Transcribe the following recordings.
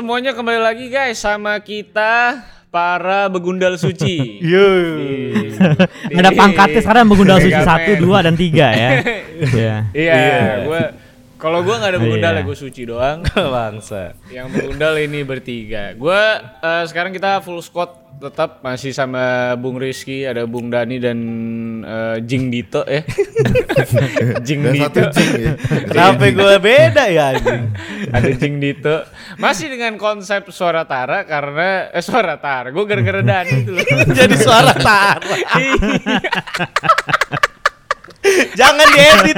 semuanya kembali lagi guys sama kita para begundal suci Nggak ada pangkatnya sekarang begundal suci satu, dua dan tiga ya. Iya. Iya, gue kalau gue nggak ada begundal Iya. ya gue suci doang. Bangsa. Yang begundal ini bertiga. Gue eh, sekarang kita full squad tetap masih sama Bung Rizky, ada Bung Dani dan eh, Jing Dito ya. Jing Dan Dito. jing ya. Kenapa gue beda ya ada Jing Dito. Masih dengan konsep suara Tara karena eh suara Tara. Gue gara-gara Dani. Jadi suara Tara. Jangan diedit.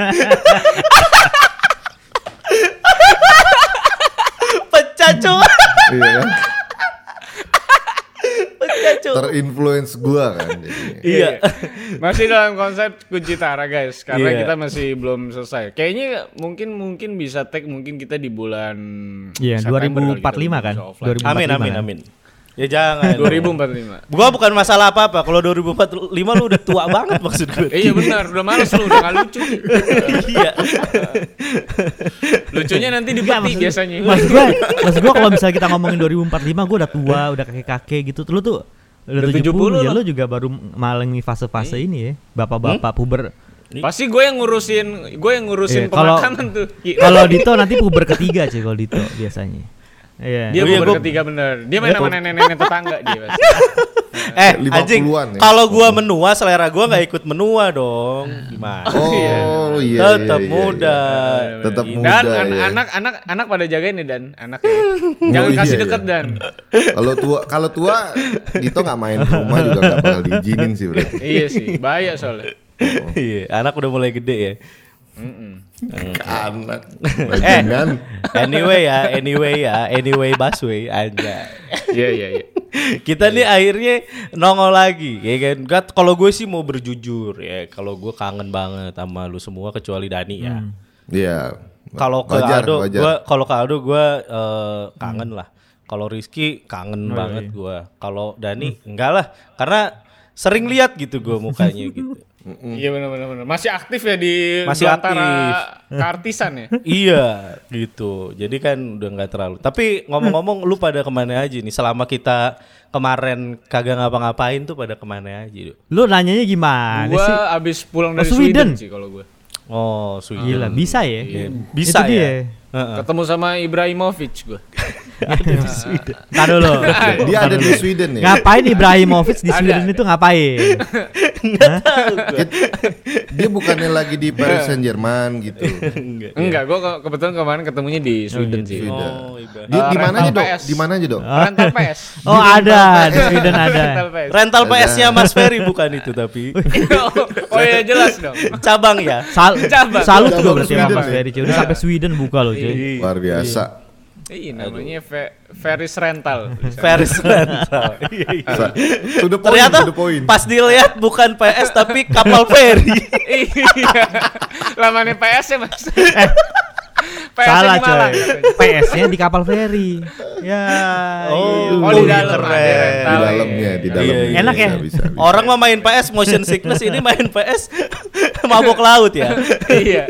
Pecah cuy. Iya kan? Cuy. Terinfluence gua kan jadi. Iya. Masih dalam konsep kunci Tara guys, karena Iya. kita masih belum selesai. Kayaknya mungkin mungkin bisa tag mungkin kita di bulan Iya, September kali 2045 kita kan? bisa offline. 2045 Amin amin kan? amin. Ya jangan. 2045. Gua bukan masalah apa-apa. Kalau 2045 lu udah tua banget maksud gue. Eh, iya benar, udah males lu, udah gak lucu. Iya. Lucunya nanti di peti maksud- biasanya. Mas gua, mas gua kalau misalnya kita ngomongin 2045 gua udah tua, udah kakek-kakek gitu. Lu tuh udah, Udah 70, 70 ya lu juga baru mengalami fase-fase ini ya. Bapak-bapak puber. Pasti gue yang ngurusin, gue yang ngurusin Iya, kalau- pemakaman tuh. Iya. Kalau Dito nanti puber ketiga cuy kalau Dito biasanya. Iya. Dia Oh iya, gua- ketiga bener. Dia main sama nenek-nenek tetangga dia pasti. Eh, 50-an anjing. ya. Kalau gua menua, selera gua nggak ikut menua dong. Gimana? Oh iya iya. Tetap iya, muda. iya. Tetap Dan muda an- ya. anak anak anak pada jagain nih dan anaknya. Jangan Oh, kasih iya, deket iya. dan. Kalau tua kalau tua Dito nggak main rumah juga nggak bakal diizinin sih berarti. iya sih, bahaya soalnya. Iya, anak udah mulai gede ya. Mm-mm. Anak. Eh. Anyway ya, anyway ya, anyway busway aja. Iya iya iya. Kita nih akhirnya nongol lagi, ya kan? Kalau gue sih mau berjujur ya, kalau gue kangen banget sama lu semua kecuali Dani ya. Iya. Kalau ke Aldo, gua kalau ke Aldo gue eh, kangen lah. Kalau Rizky kangen Oh, banget iya. gue. Kalau Dani enggak lah, karena sering lihat gitu gue mukanya gitu. Iya benar benar benar. Masih aktif ya di Masih belantara aktif. keartisan ya. iya gitu jadi kan udah nggak terlalu tapi ngomong-ngomong lu pada ke mana aja nih selama kita kemarin kagak ngapa-ngapain tuh pada ke mana aja? Lu nanyanya gimana Gua sih? abis pulang Oh, dari Sweden. Sweden. sih kalau gue. oh Sweden Gila, bisa ya? Iya, bisa Itu ya dia. Heeh. Ketemu sama Ibrahimovic gue. Entar dulu. Dia ada di Sweden ya. Ngapain Ibrahimovic di Ada, Sweden ada. itu ngapain? Dia bukannya lagi di Paris Saint Germain gitu. Enggak. Enggak, gue kebetulan kemarin ketemunya di Sweden sih. Sweden. oh iba. Di, di mana aja dok? Di mana aja dok? Rental PS. Oh ada, di Sweden ada. Rental PS. rental PS-nya Mas Ferry bukan itu tapi oh iya jelas dong. cabang ya salut Cabang gue berarti sama Sweden Mas? Ferry cuy. Udah sampai Sweden buka loh cuy. Luar biasa. Iya namanya Fe- Ferris Rental. Ferris rental Iya, iya. Point, ternyata point. pas dilihat bukan PS tapi kapal ferry Iya. Lamanya PS ya mas. PS Salah di Malang. coy. PS-nya di kapal feri. Ya. Oh, Oh, di iya, dalam keren. Di dalamnya, di Iya, dalamnya. iya. Enak ya? Bisa, bisa, bisa. Orang mah main PS motion sickness ini main PS mabok laut ya. Iya.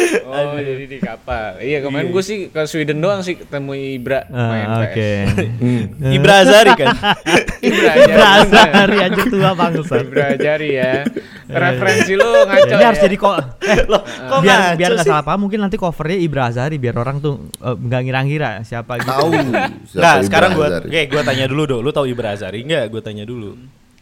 Oh jadi di kapal. Iya kemarin gue sih ke Sweden doang sih ketemu Ibra main Ah, PS. Oke. Hmm. Ibra Azari kan. Ibra aja. Berasa dari aja tua bangsa. Ibra Ajari ya. Referensi lu ngaco. Ini ya. harus jadi kok eh, Loh, kok biar ngaco biar nggak salah paham mungkin nanti covernya Ibra Azari biar orang tuh eh, nggak ngira-ngira siapa gitu. Tahu. Nah, Ibra sekarang gua Azari. oke, gua tanya dulu dong. Lu tahu Ibra Azari enggak? Gua tanya dulu.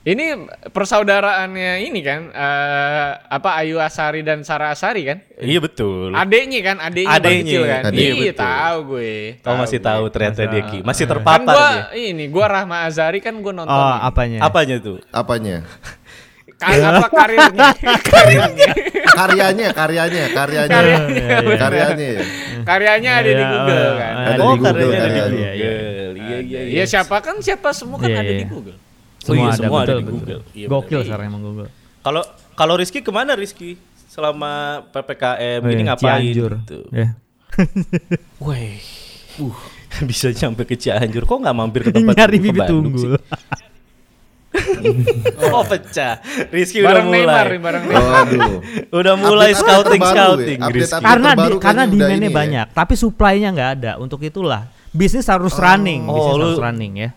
Ini persaudaraannya ini kan eh, apa Ayu Asari dan Sarah Asari kan? Iya betul. Adeknya kan, adeknya, Adeknya, kecil kan. adeknya, iya, tahu gue. Kau masih gue. tahu ternyata dia Ki. Masih Kan terpapar gua dia. ini, gua Rahma Azari kan gua nonton. Oh, ini. apanya? Apanya tuh? Apanya? Ka- apa karirnya? karirnya. Karyanya, karyanya, karyanya. Karyanya. Karyanya ya. Karyanya ada di Iya, Google oh, kan. Ada oh, di Google, karyanya ada di ada. Google. Iya, iya. Iya, iya, siapa kan siapa semua kan Iya, ada di Google. Oh iya, Semua ada, semua ada betul, di betul. Google. Iya, Gokil sekarang emang Google. Kalau kalau Rizky ke mana Rizky? Selama PPKM Oh, ini iya, ngapain? Cianjur. gitu? Ya. Weh. Uh, bisa sampai ke Cianjur kok nggak mampir ke tempat Nyari ke bibit Bandung unggul. sih? oh pecah. Rizky udah Neymar mulai. Neymar. Waduh. Udah mulai Update scouting terbaru scouting ya, update Rizky. update karena di, karena demandnya ini ya. banyak tapi supply-nya nggak ada untuk itulah bisnis harus running Oh, bisnis lu- harus running ya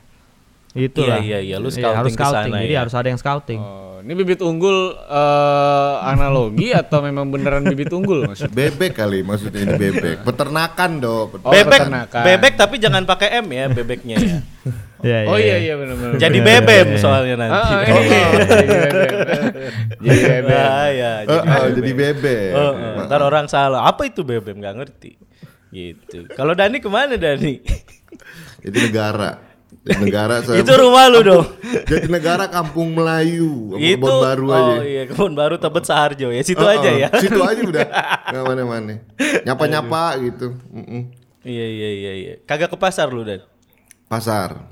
itulah Iya, iya, iya, lu harus scouting ke scouting sana jadi ya. harus ada yang scouting Oh, ini bibit unggul eh, analogi atau memang beneran bibit unggul maksudnya? Bebek kali maksudnya ini bebek. Peternakan dong. Oh, bebek, peternakan. bebek tapi jangan pakai M ya bebeknya ya. Iya, Oh iya iya benar-benar. Jadi Iya, bebem iya, iya. soalnya nanti. Ah, ah, iya. Jadi bebek. Jadi bebek. Bahaya. Oh, Jadi oh, jadi bebek. Oh, oh. ntar orang salah. Apa itu bebem? Gak ngerti. Gitu. Kalau Dani ke mana Dani? Itu negara. Di negara saya. itu rumah lu dong. Jadi negara Kampung Melayu, itu kebun baru oh, aja. iya kebun baru Tebet Saharjo ya. Situ Oh, aja oh, ya. Situ aja udah. Nggak mana-mana. Nyapa-nyapa gitu. Mm-mm. Iya iya iya iya. Kagak ke pasar lu Dan. Pasar.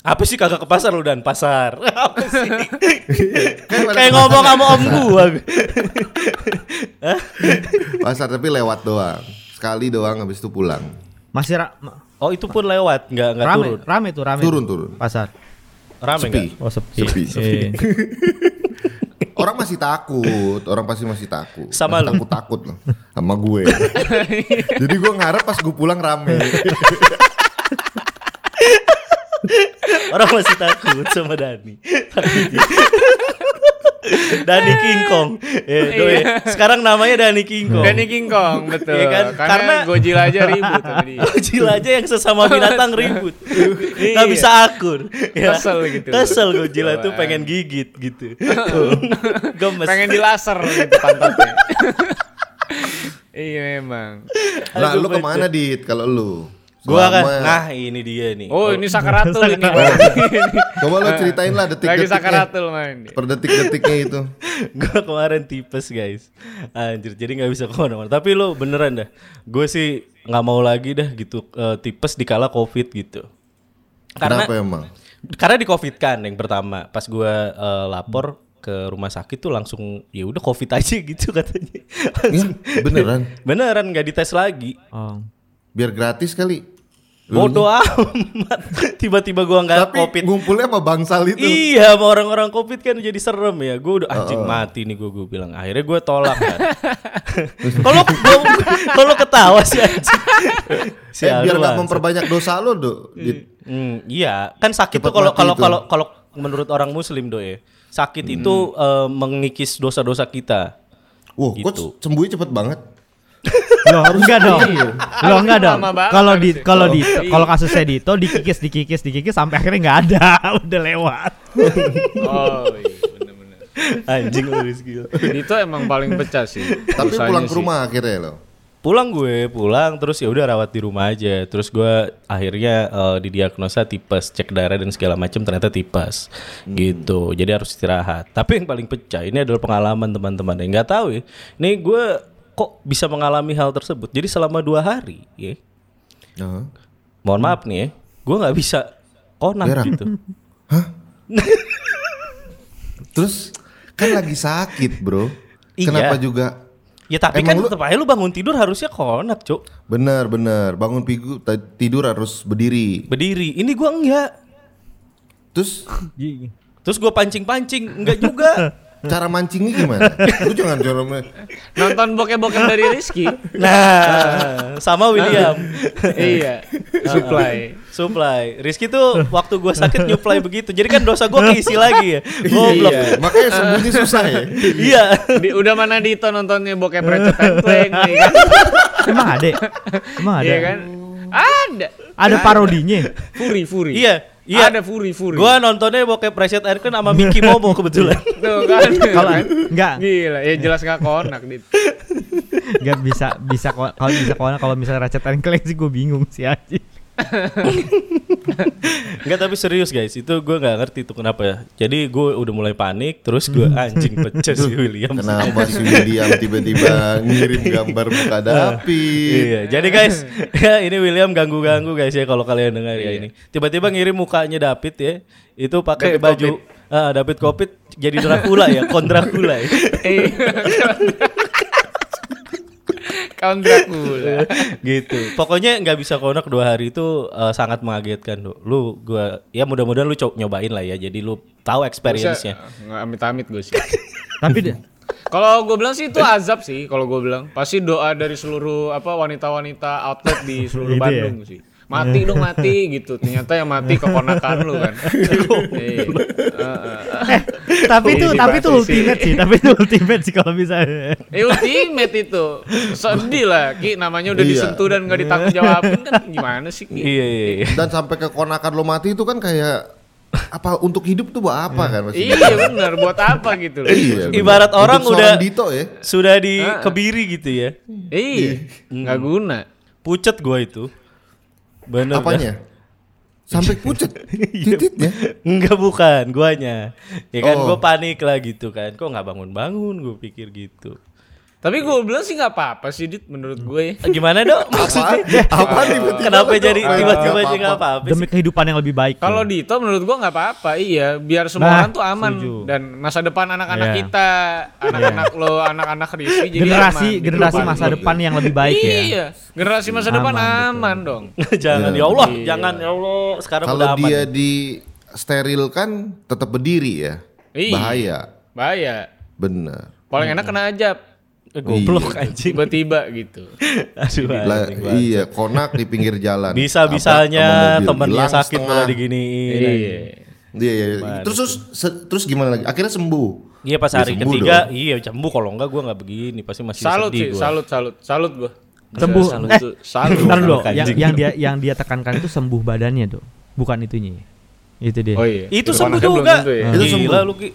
Apa sih kagak ke pasar lu Dan? Pasar. Apa sih? Kayak ngomong sama om gua. Pasar tapi lewat doang. Sekali doang habis itu pulang. masih ra- Oh itu pun lewat, nggak nggak rame turun. rame tuh rame Turun tuh, turun. pasar Rame Sepi. nggak? oh sepi Sepi, sepi. Iya. Orang masih takut, orang pasti masih takut. Sama lu? takut takut loh sama gue. Jadi gue ngarep pas gue pulang rame. Orang masih takut sama Dani. Dani King Kong. Eh, doi. Sekarang namanya Dani King Kong. Danny King Kong betul. Iya kan? Karena, Karena- Godzilla aja ribut sama dia. Godzilla aja yang sesama binatang ribut. Nggak Iya. bisa akur. Ya. Kesel gitu. Kesel Godzilla tuh pengen gigit gitu. Gemes. Pengen di laser gitu pantatnya. iya memang. Nah, Aduh, lu ke mana dit kalau lu? Gua kan, nah ini dia nih. Oh, ini sakaratul ini. Coba lu ceritain lah Lagi detik-detiknya. sakaratul main. Per detik-detiknya itu. gue kemarin tipes guys anjir jadi nggak bisa ke mana-mana tapi lo beneran dah gue sih nggak mau lagi dah gitu eh, tipes di kala covid gitu karena Kenapa emang? karena di covid kan yang pertama pas gue eh, lapor ke rumah sakit tuh langsung ya udah covid aja gitu katanya Ya, beneran. beneran nggak dites lagi oh. Biar gratis kali. bodoh amat tiba-tiba gua nggak covid ngumpulnya sama bangsal itu. Iya, sama orang-orang covid kan jadi serem ya. Gue udah anjing mati nih gue gue bilang. Akhirnya gue tolak kan. Kalau gua- kalau ketawa sih anjing. Eh, biar nggak Sialan. memperbanyak dosa lo, Do. Dit. Hmm, iya, kan sakit Cepet tuh kalau kalau kalau kalau menurut orang muslim do ya. Sakit itu eh, mengikis dosa-dosa kita. Wah, Gitu. kok sembuhnya cepet banget. Loh, enggak dong. Loh, enggak dong. Kalau di kalau di Oh. kalau kasusnya Dito dikikis dikikis dikikis sampai akhirnya nggak ada, udah lewat. Oh iya bener-bener. Anjing lu Rizky. Itu emang paling pecah sih. Tapi pulang ke sih. rumah akhirnya lo. Pulang gue, pulang terus ya udah rawat di rumah aja. Terus gue akhirnya eh, didiagnosa tipes, cek darah dan segala macam ternyata tipes. Gitu. Jadi harus istirahat. Tapi yang paling pecah ini adalah pengalaman teman-teman yang nggak tahu ya. Ini gue kok bisa mengalami hal tersebut. Jadi selama dua hari, ya. Heeh. Mohon maaf nih ya, gue nggak bisa konak Berak. gitu. Terus kan lagi sakit, Bro. Iya. Kenapa juga? Ya tapi Emang kan lu- tetap aja lu bangun tidur harusnya konak, Cuk. Bener, bener. Bangun pigu, tidur harus berdiri. Berdiri. Ini gua enggak. Terus Terus gua pancing-pancing, enggak juga. cara mancingnya gimana? Lu jangan cara Nonton bokep-bokep dari Rizky. Nah, sama William. iya. Supply. Supply. Rizky tuh waktu gua sakit nyuplai begitu. Jadi kan dosa gua keisi lagi ya. Goblok. Iya. Makanya sembunyi susah ya. Iya. Di, udah mana Dito nontonnya bokep recet templeng nih kan? Emang ada? Emang ada? Iya kan? Ada. Ada parodinya. Furi, Furi. Iya. Iya. Ada Furi, Furi. Gua nontonnya bokep Preset Aircon sama Mickey Momo kebetulan. Tuh kan. Kalau Kan? enggak Gila, ya jelas gak konak dit. enggak bisa bisa kalau bisa kalau kalau misalnya Ratchet and Clank sih gue bingung sih aja. Enggak tapi serius guys, itu gue nggak ngerti tuh kenapa ya. Jadi gue udah mulai panik, terus gue anjing pecah si William. Kenapa si William tiba-tiba ngirim gambar muka David? Iya, jadi guys, ya ini William ganggu-ganggu guys ya kalau kalian dengar ya ini. Tiba-tiba ngirim mukanya David ya, itu pakai baju ah, David Kopit jadi Dracula ya, kon Dracula ya. Count Dracula. gitu. Pokoknya nggak bisa konak dua hari itu eh, sangat mengagetkan tuh. Lu gua ya mudah-mudahan lu coba nyobain lah ya. Jadi lu tahu experience-nya. Nggak amit-amit gue sih. Tapi deh, Kalau gue bilang sih itu azab sih. Kalau gue bilang pasti doa dari seluruh apa wanita-wanita outlet di seluruh Gitu ya? Bandung sih. Mati dong mati gitu. Ternyata yang mati keponakan lu kan. Iya. Heeh. tapi itu tapi itu ultimate sih, tapi itu ultimate sih kalau misalnya. Eh, ultimate itu. Sedih lah Ki namanya udah Iya. disentuh dan nggak ditanggung jawabin kan gimana sih Ki? Iya iya. iya. Dan sampai kekonakan lo mati itu kan kayak apa untuk hidup tuh buat apa kan maksudnya? Iya benar buat apa gitu loh. Iya, bener. Ibarat orang Hidup udah Dito ya. sudah dikebiri gitu ya. Iya, nggak guna. Pucet gua itu. Bener. dah. Apanya? Sampai pucet titiknya. Enggak bukan, guanya. Ya kan Oh. gua panik lah gitu kan. Kok nggak bangun-bangun gue pikir gitu. Tapi gue bilang sih nggak apa-apa sih dit menurut gue. Eh, Gimana dok? Maksudnya Apa tiba-tiba? kenapa jadi Nggak tiba-tiba jadi nggak apa-apa? Demi kehidupan yang lebih baik. Kalau Dito menurut gua nggak apa-apa, iya. Biar semua Nah, orang tuh aman setuju. dan masa depan anak-anak Iya. kita, anak-anak lo, anak-anak Rizky jadi generasi aman. generasi Gitu. masa depan yang lebih baik ya. Iya, generasi masa depan Aman, betul. dong. jangan Iya. ya Allah, Iya. jangan ya Allah. Sekarang Kalau udah aman. dia di steril kan tetap berdiri ya. Iya. Bahaya. Bahaya. Bener. Paling enak kena ajab goblok Iya. anjing. tiba-tiba gitu. Aduh, banget. iya, konak di pinggir jalan. Bisa bisanya temennya sakit malah diginiin. Iya. Iya, iya. Terus terus se- terus gimana lagi? Akhirnya sembuh. Iya pas hari sembuh ketiga, dong. iya sembuh kalau enggak gua nggak begini, pasti masih Salut sedih sih, gua. salut, salut, salut gua. Sembuh. Salut, Eh, salut. Ntar dulu, yang, yang dia yang dia tekankan itu sembuh badannya tuh, bukan itunya. Itu dia. Oh iya. Itu sembuh juga. ya. Itu sembuh. lu Ki.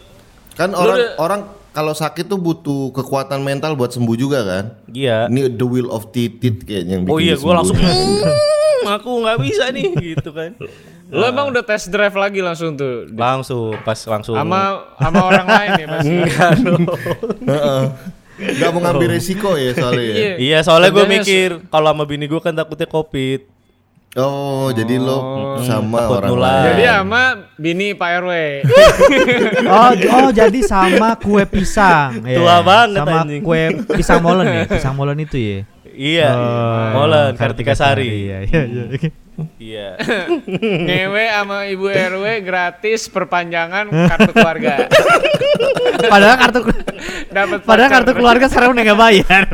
Kan orang orang kalau sakit tuh butuh kekuatan mental buat sembuh juga kan? Iya. Ini the will of titit kayaknya yang bikin Oh iya, gua langsung. "Hmm, aku nggak bisa nih gitu kan. Lo emang udah test drive lagi langsung tuh Langsung pas langsung sama sama orang lain ya pasti. Heeh. Gak mau ngambil resiko ya soalnya ya. Iya. Iya, soalnya gue mikir kalau sama bini gue kan takutnya covid. Oh, jadi lo sama takut orang nular. lain. Jadi sama bini Pak RW. Oh, oh jadi sama kue pisang. ya. Tua banget, Sama anjing. kue pisang molen ya, pisang molen itu ya. Iya, Oh, Molen Kartika Sari. Iya, iya, iya. Iya. Ngewe sama ibu RW gratis perpanjangan kartu keluarga. Padahal kartu Dapat padahal kartu keluarga sekarang udah nggak bayar.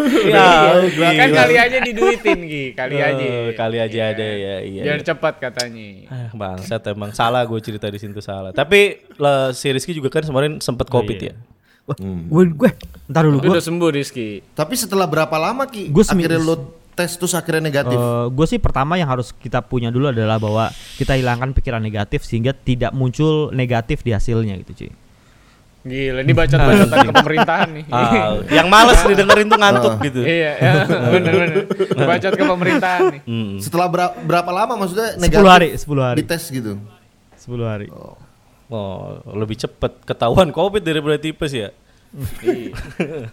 Iya, Kan kali aja diduitin Gi, kali Eh, aja. Kali aja ada ya, iya. Biar cepat katanya. Ah, bangsat emang salah gue cerita di situ salah. Tapi lah, si Rizky juga kan kemarin sempet covid ya. Gue gue ntar dulu gue udah sembuh Rizky. Tapi setelah berapa lama Ki? Gua semi- akhirnya lo tes terus akhirnya negatif. gue sih pertama yang harus kita punya dulu adalah bahwa kita hilangkan pikiran negatif sehingga tidak muncul negatif di hasilnya gitu cuy. Gila, ini bacot-bacotan ke pemerintahan nih. Ah, yang males didengerin tuh ngantuk gitu. iya, ya, bener-bener. Bacot ke pemerintahan nih. Hmm. Setelah bera- berapa lama maksudnya 10 negatif? hari, 10 hari. Dites gitu. 10 hari. Oh, lebih cepet ketahuan covid daripada tipes ya.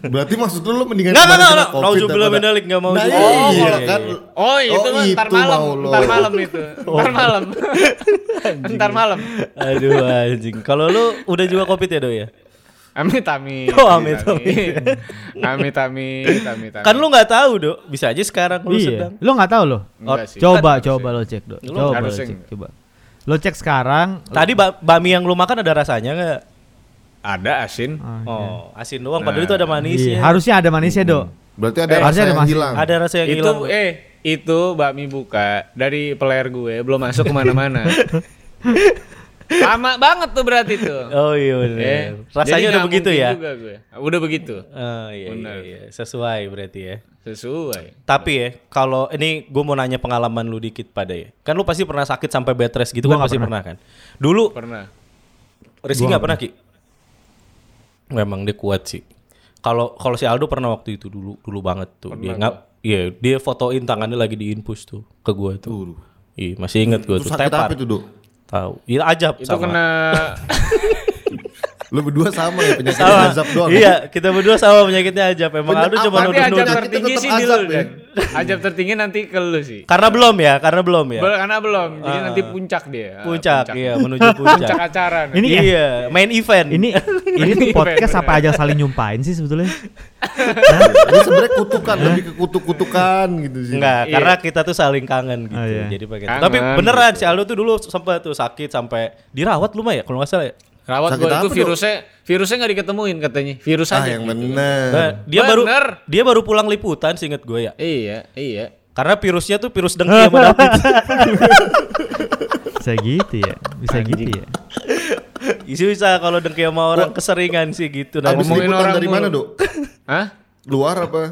Berarti maksud lu lo mendingan Nggak, nggak, kemarin nggak, kena nggak. COVID Nauzubillah daripada- minalik, nggak mau Nah, iya, Oh, iya, kan. iya. Oh, itu mah ntar itu malam, mau lo. ntar malam itu. Ntar malam. ntar malam. Aduh anjing. Kalau lu udah juga covid ya, Do ya? Amit amit. Oh, amit, amit. Amit amit, amit amit. Kan lu nggak tahu, Do. Bisa aja sekarang lu iya. sedang. Lo nggak tahu lo? Enggak sih. Coba, Kan coba lo cek dok. Lu Coba lo cek, enggak. coba. Lo cek sekarang. Tadi ba- bami yang lu makan ada rasanya nggak? Ada asin. Ah, Oh, asin doang. Padahal itu ada iya. manisnya. Harusnya ada manisnya dok. Berarti ada Eh, rasa ada yang masih- hilang. Ada rasa yang itu hilang. eh itu bakmi buka dari peler gue belum masuk ke mana-mana. Lama banget tuh berarti tuh. Oh iya bener. Eh, Rasanya jadi udah begitu ya? Juga gue. Udah begitu. Oh iya, iya, Benar. iya. Sesuai berarti ya. Sesuai. Tapi ya, kalau ini gue mau nanya pengalaman lu dikit pada ya. Kan lu pasti pernah sakit sampai bed rest gitu Gua kan pasti pernah. pernah. kan. Dulu Pernah. Rizky nggak pernah Ki? Memang dia kuat sih. Kalau kalau si Aldo pernah waktu itu dulu dulu banget tuh. dia nggak iya, dia fotoin tangannya lagi diinfus tuh ke gua tuh. Iya, masih inget gua tuh. sakit Tepar. apa itu, Dok? Tahu. Iya ajab Itu sama. kena Lu berdua sama ya penyakit Sama. azab doang. Iya, kita berdua sama penyakitnya Ajab. Emang Bener, Aldo apa? cuma Tapi nuduh Penyakit nuduh. tertinggi sih di azab lu. Ajab tertinggi nanti ke lu sih. Karena belum ya, karena belum ya. Bel- Karena belum. Jadi Ah. nanti puncak dia. Ah, Puncak, iya menuju Puncak puncak. acara. nih. Ini iya, main event. Ini ini tuh podcast bener. apa aja saling nyumpahin sih sebetulnya? Ini sebenarnya kutukan lebih ke kutuk-kutukan gitu sih. Enggak, Iya. karena kita tuh saling kangen gitu. Oh, iya. Jadi. Kangen, Tapi beneran gitu. si Aldo tuh dulu sempat tuh sakit sampai dirawat lu mah ya kalau nggak salah ya. Rawat Sakit gua itu apa, Dok? virusnya virusnya nggak diketemuin katanya. Virus Ah aja. yang gitu. bener. Nah, dia baru Bener. dia baru pulang liputan seinget gue ya. Iya, iya. Karena virusnya tuh virus dengki sama David. Bisa gitu ya. Bisa gitu ya. Isi bisa kalau dengki sama orang keseringan sih gitu. Nah, Abis ngomongin liputan orang dari mulu. mana, Dok? Hah? Luar apa?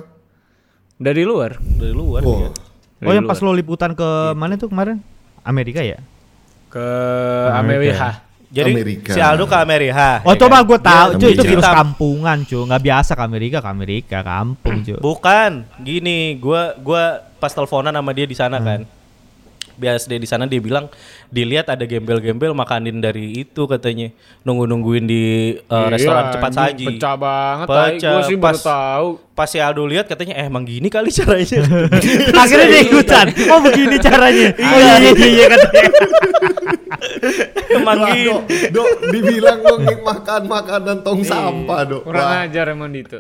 Dari luar. dari luar. Oh. ya. Oh yang pas lo liputan ke mana tuh kemarin? Amerika ya? Ke Amerika. Jadi Amerika. si Aldo ke Amerika. Oh ya coba kan? gue tahu, cuy itu virus kampungan, cuy. Nggak biasa ke Amerika, ke Amerika, kampung, cuy. Bukan, gini, gua gua pas teleponan sama dia di sana kan. Dia di sana dia bilang dilihat ada gembel-gembel makanin dari itu katanya. Nunggu-nungguin di uh, Iya, restoran cepat saji. Pecah banget. Pecah, Gue sih baru pas- tahu. Pas si Aldo lihat katanya eh emang gini kali caranya. Akhirnya dia ikutan. Oh begini caranya. Oh iya iya iya, iya katanya. emang Wah, gini. dok, dok, dibilang lo ngik makan makanan tong sampah, dok. Kurang Wah. ajar emang itu.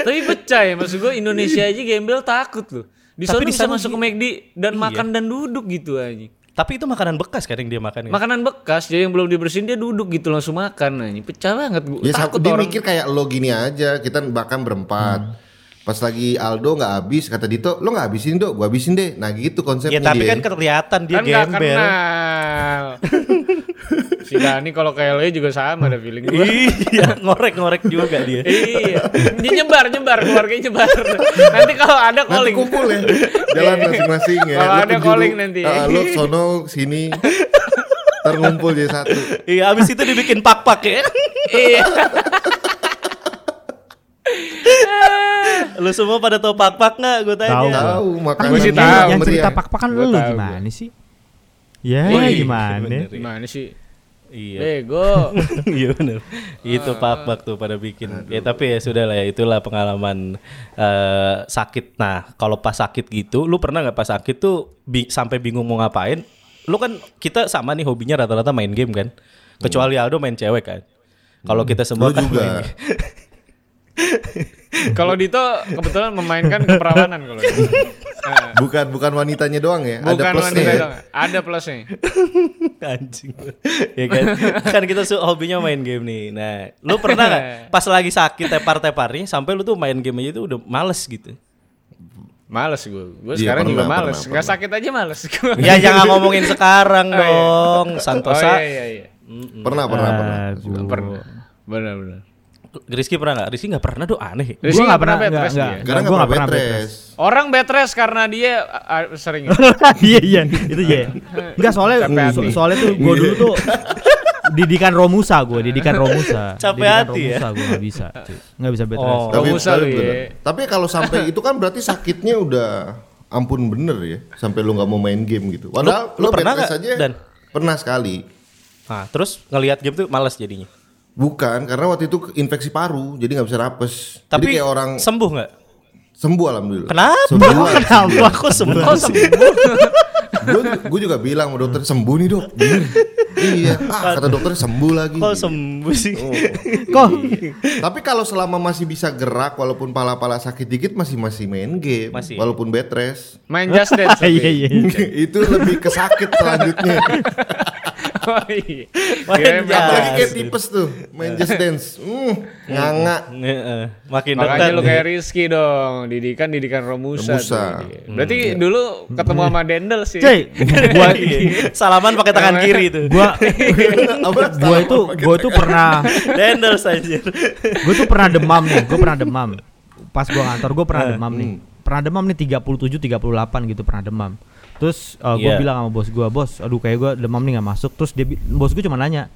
Tapi pecah ya maksud gue Indonesia aja gembel takut loh. Di sana Tapi di bisa sana masuk ke McD dan Iya. makan dan duduk gitu aja. Tapi itu makanan bekas kan yang dia makan ya? Makanan bekas jadi yang belum dibersihin dia duduk gitu langsung makan aja. Pecah banget gue. Ya takut dia orang. mikir kayak lo gini aja, kita bahkan berempat. Pas lagi Aldo nggak habis, kata Dito, lo nggak habisin dok, gua habisin deh. Nah gitu konsepnya Ya tapi dia. kan kelihatan dia kan nggak gembel. kenal. si Dani kalau kayak lo juga sama ada feeling gue. iya, ngorek-ngorek juga dia. iya, dia nyebar nyebar keluarganya nyebar. Nanti kalau ada Nanti calling, kumpul ya, jalan masing-masing ya. Kalau ada ke calling nanti. Ah, lo sono sini, terkumpul jadi satu. Iya, abis itu dibikin pak-pak ya. iya. Lu semua pada tahu pak-pak nggak? Gue tanya. Tahu. Tahu makanan Gua sih yang tahu. Yang cerita pak-pakan Gua lu gimana sih? Ya Oh, iya, gimana? bener. Gimana sih? Iya. Bego. Iya benar. Itu pak-pak tuh pada bikin. Ya tapi ya sudah lah ya itulah pengalaman eh, sakit. Nah kalau pas sakit gitu, lu pernah nggak pas sakit tuh bi- sampai bingung mau ngapain? Lu kan kita sama nih hobinya rata-rata main game kan. Kecuali Aldo main cewek kan. Kalau kita semua kan juga. Kalau Dito kebetulan memainkan keperawanan kalau Dito. Nah, Bukan bukan wanitanya doang ya, ada bukan plusnya. wanita ya? dong. Ada plusnya. Anjing. ya kan? kan kita su- hobinya main game nih. Nah, lu pernah nggak pas lagi sakit tepar-teparnya sampai lu tuh main game aja tuh udah males gitu. Males gue. Gue Iya, sekarang juga pernah, males. pernah, pernah. sakit aja males. Ya jangan ngomongin sekarang Oh, iya. dong, Oh Santosa. iya iya iya. Pernah pernah pernah. Aduh. Pernah. Benar benar. Rizky pernah nggak? Rizky nggak pernah tuh aneh. Rizky Gua nggak pernah, bed nggak, rest. Karena Gua nggak pernah pernah bed bed rest. Orang bed rest karena dia sering. Iya iya itu ya. Enggak soalnya so- soalnya tuh gue dulu tuh didikan Romusa gue, didikan Romusa. Capek Didikan hati ya? Romusa gue nggak bisa, cuy. nggak bisa bed Oh. rest. Gak usah lu ya. Tapi kalau sampai itu kan berarti sakitnya udah ampun bener ya, sampai lu nggak mau main game gitu. Padahal Lu- lu lu, pernah nggak, aja Dan? pernah sekali. Nah, terus ngelihat game tuh males jadinya. Bukan, karena waktu itu infeksi paru, jadi nggak bisa rapes. Tapi jadi kayak orang sembuh nggak? sembuh alhamdulillah. Kenapa? Sembuh. Kenapa? Aku sembuh. Oh sembuh. gue juga bilang sama dokter sembuh nih dok. Iya. Ah, kata dokter sembuh lagi. Kok sembuh sih? Oh. Kok Tapi kalau selama masih bisa gerak walaupun pala-pala sakit dikit masih masih main game, Masih. walaupun bed rest. Main Just Dance. tapi. iya iya. itu lebih ke sakit selanjutnya. Oh iya. Main Just Apalagi kayak tipes tuh, main just dance. Hmm, nganga. Heeh. Makin Makanya dekat. lu kayak Rizky dong, didikan didikan Romusa. Romusa. tuh dia. Berarti dulu ketemu sama Dendel sih. Cuy, gua Iya. Salaman pakai tangan kiri tuh. gua gua itu gua itu pernah Dendel saja. gue tuh pernah demam nih, gue pernah demam. Pas gua ngantor gue pernah demam nih. Pernah demam nih 37 38 gitu pernah demam. Terus uh, gue Iya. bilang sama bos gua, "Bos, aduh kayak gua demam nih nggak masuk." Terus dia bos gue cuma nanya,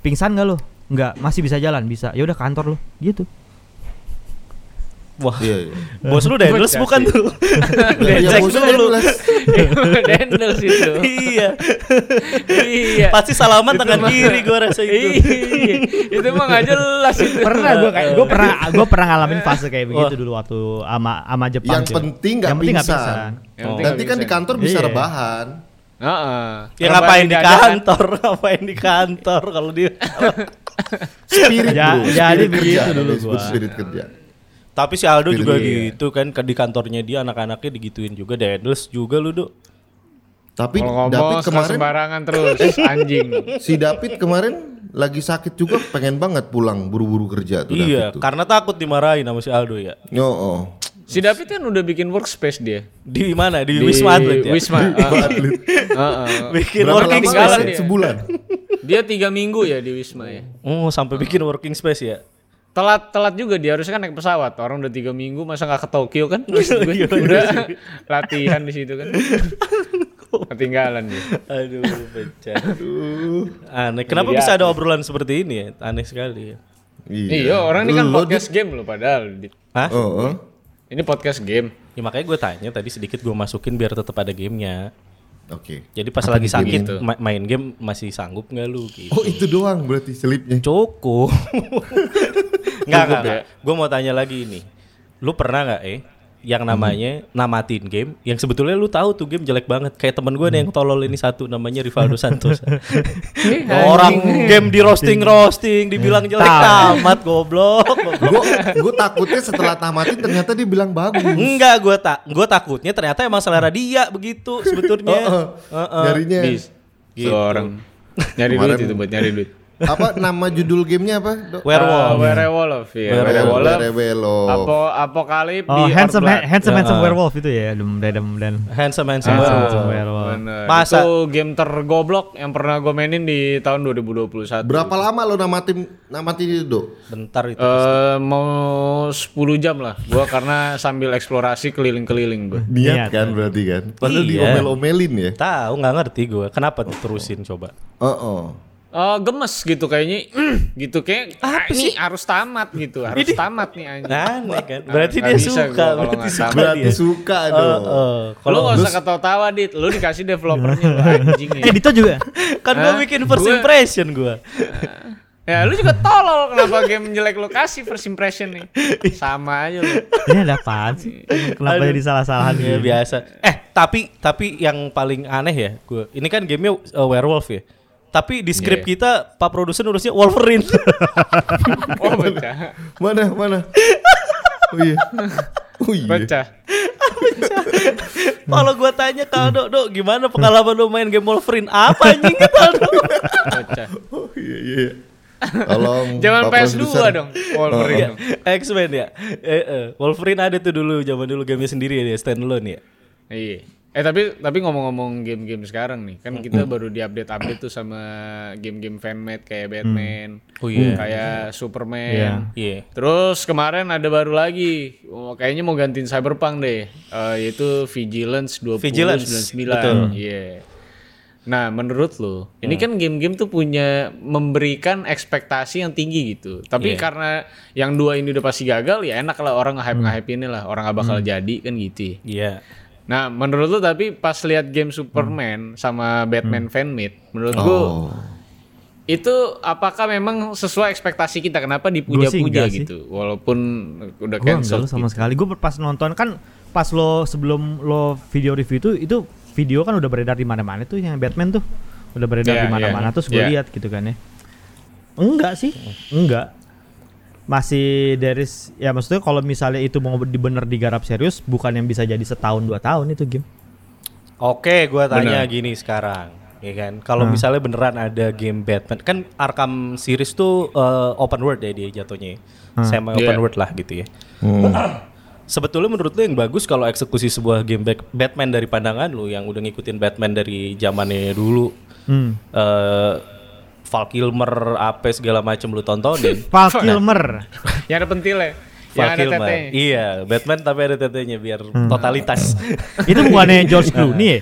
"Pingsan gak lo?" Enggak, masih bisa jalan, bisa. Ya udah kantor lo. Gitu. Wah, Iya, iya. bos lu Daniels Pecah bukan tuh. Iya, dulu. Daniels. Daniels itu. iya. iya. Pasti salaman tangan kiri gua rasa itu. Iya, itu mah nggak jelas itu. pernah gue kayak gue pernah gue pernah ngalamin fase kayak begitu Wah. dulu waktu ama ama Jepang. Yang penting nggak Yang penting nggak pingsan. penting Nanti kan di kantor bisa Iya. rebahan. Heeh. Ya Rebahan ngapain di kantor? Ngapain di kantor kalau dia Spirit bro. jadi spirit begitu kerja, dulu gua. Spirit kerja. Tapi si Aldo juga Pilih. gitu kan ke- di kantornya dia anak-anaknya digituin juga Daniels juga lu, Dok. Tapi Kalau David kemarin sembarangan terus anjing. si David kemarin lagi sakit juga pengen banget pulang buru-buru kerja tuh Iya, David tuh. karena takut dimarahin sama si Aldo ya. Yo, oh. Si David kan udah bikin workspace dia. Di mana? Di, Di Wisma Atlet ya. Wisma. Heeh. Heeh. Bikin Berapa working space. dia. Sebulan. Dia tiga minggu ya di Wisma ya. Oh, sampai bikin working space ya. Telat telat juga dia harusnya kan naik pesawat. Orang udah tiga minggu masa nggak ke Tokyo kan? Iya, udah latihan di situ kan. Ketinggalan dia. Aduh, pecah. Aneh. Kenapa bisa ada obrolan seperti ini ya? Aneh sekali ya. Iya, orang ini kan Lo podcast game loh padahal. Hah? Oh, oh. Ini podcast game. Ya makanya gue tanya tadi sedikit gue masukin biar tetap ada gamenya. Oke. Jadi pas lagi game sakit itu? ma- main game masih sanggup nggak lu? Gitu. Oh, itu doang berarti selipnya. Cukup. Enggak, enggak, ya? Gue mau tanya lagi ini. Lu pernah nggak eh yang namanya namatin game yang sebetulnya lu tahu tuh game jelek banget kayak temen gue nih yang tolol ini satu namanya Rivaldo Santos orang game di roasting roasting dibilang jelek tamat goblok, goblok. Gue gue takutnya setelah tamatin ternyata dia bilang bagus. enggak gue tak gue takutnya ternyata emang selera dia begitu sebetulnya Heeh. Heeh. Nyarinya Bis. Gitu. Seorang nyari duit itu buat nyari duit. Apa nama judul gamenya apa? Dok? werewolf Uh, werewolf ya. Werewolf. Werewolf. Werewolf. Apo apokalip Oh, di handsome Earthblood. handsome handsome Ya. werewolf itu ya, dem dem dan handsome handsome Ah, werewolf. Handsome werewolf. bener. Masa- Itu game tergoblok yang pernah gue mainin di tahun 2021. Berapa lama lo namatin namatin itu, Dok? bentar itu Eh mau 10 jam lah. Gua karena sambil eksplorasi keliling-keliling gua. Niat Niat. kan berarti kan? Padahal Iya. diomel-omelin ya. tahu nggak ngerti gue kenapa terusin coba Oh, oh. Eh gemes gitu kayaknya. Gitu kayak ah, ini harus tamat gitu harus tamat nih anjing. Aneh kan? Berarti Nggak dia suka gua kalau berarti nggak suka Berarti dia. Suka Eh, dong. eh. lu kalau gak usah ketawa-tawa dit. Lu dikasih developernya lu anjing ya. Eh Dito juga. kan gue Hah? bikin first Gua- impression gue ya lu juga tolol kenapa game jelek lu kasih first impression nih. Sama aja lu. Ini ada apaan sih? Kenapa jadi salah-salahan ya biasa. Eh tapi tapi yang paling aneh ya gue ini kan gamenya uh, werewolf ya tapi di script Iya. kita pak produser nulisnya Wolverine oh pecah Mana mana? Oh iya. Oh iya. pecah kalau gue tanya ke Aldo Dok gimana pengalaman lu main game Wolverine apa anjing kata Aldo pecah Oh iya iya. Tolong. Jangan Pak PS2 produser. dong Wolverine dong. X-Men ya eh, eh. Wolverine ada tuh dulu zaman dulu gamenya sendiri ya dia standalone ya Iya. Eh tapi tapi ngomong-ngomong game-game sekarang nih, kan kita baru diupdate-update tuh sama game-game fanmade kayak Batman, Oh iya. kayak Superman. iya Terus kemarin ada baru lagi, oh, kayaknya mau gantiin Cyberpunk deh, eh, yaitu Vigilance 2099. Vigilance, betul. Iya. Nah, menurut lo, ini kan game-game tuh punya memberikan ekspektasi yang tinggi gitu. Tapi Iya. karena yang dua ini udah pasti gagal, ya enak lah orang nge-hype nge-hype ini lah, orang gak bakal jadi kan gitu. ya. iya Nah, menurut lu tapi pas lihat game Superman sama Batman fanmade, menurut gua Oh. itu apakah memang sesuai ekspektasi kita? Kenapa Gua dipuja-puja enggak sih. gitu? Walaupun udah enggak cancel. lu sama sekali. Gue pas nonton kan pas lo sebelum lo video review itu itu video kan udah beredar di mana-mana tuh yang Batman tuh udah beredar Iya, di mana-mana iya. terus gue Iya. lihat gitu kan ya. Enggak sih, enggak. Masih dari ya maksudnya kalau misalnya itu mau di bener digarap serius bukan yang bisa jadi setahun dua tahun itu game. Oke, gua tanya Benar. gini sekarang, ya kan? Kalau misalnya beneran ada game Batman, kan Arkham series tuh eh, open world ya dia jatuhnya, semi open Iya. world lah gitu ya. Hmm. Sebetulnya menurut lu yang bagus kalau eksekusi sebuah game Bat- Batman dari pandangan lu yang udah ngikutin Batman dari zamannya dulu, Hmm. eh Val Kilmer, apa segala macam lu tontonin. Val Kilmer. Yang ada pentilnya, yang Val ada Kilmer. tetenya. Iya, Batman tapi ada tetenya biar totalitas. itu bukannya George Clooney ya?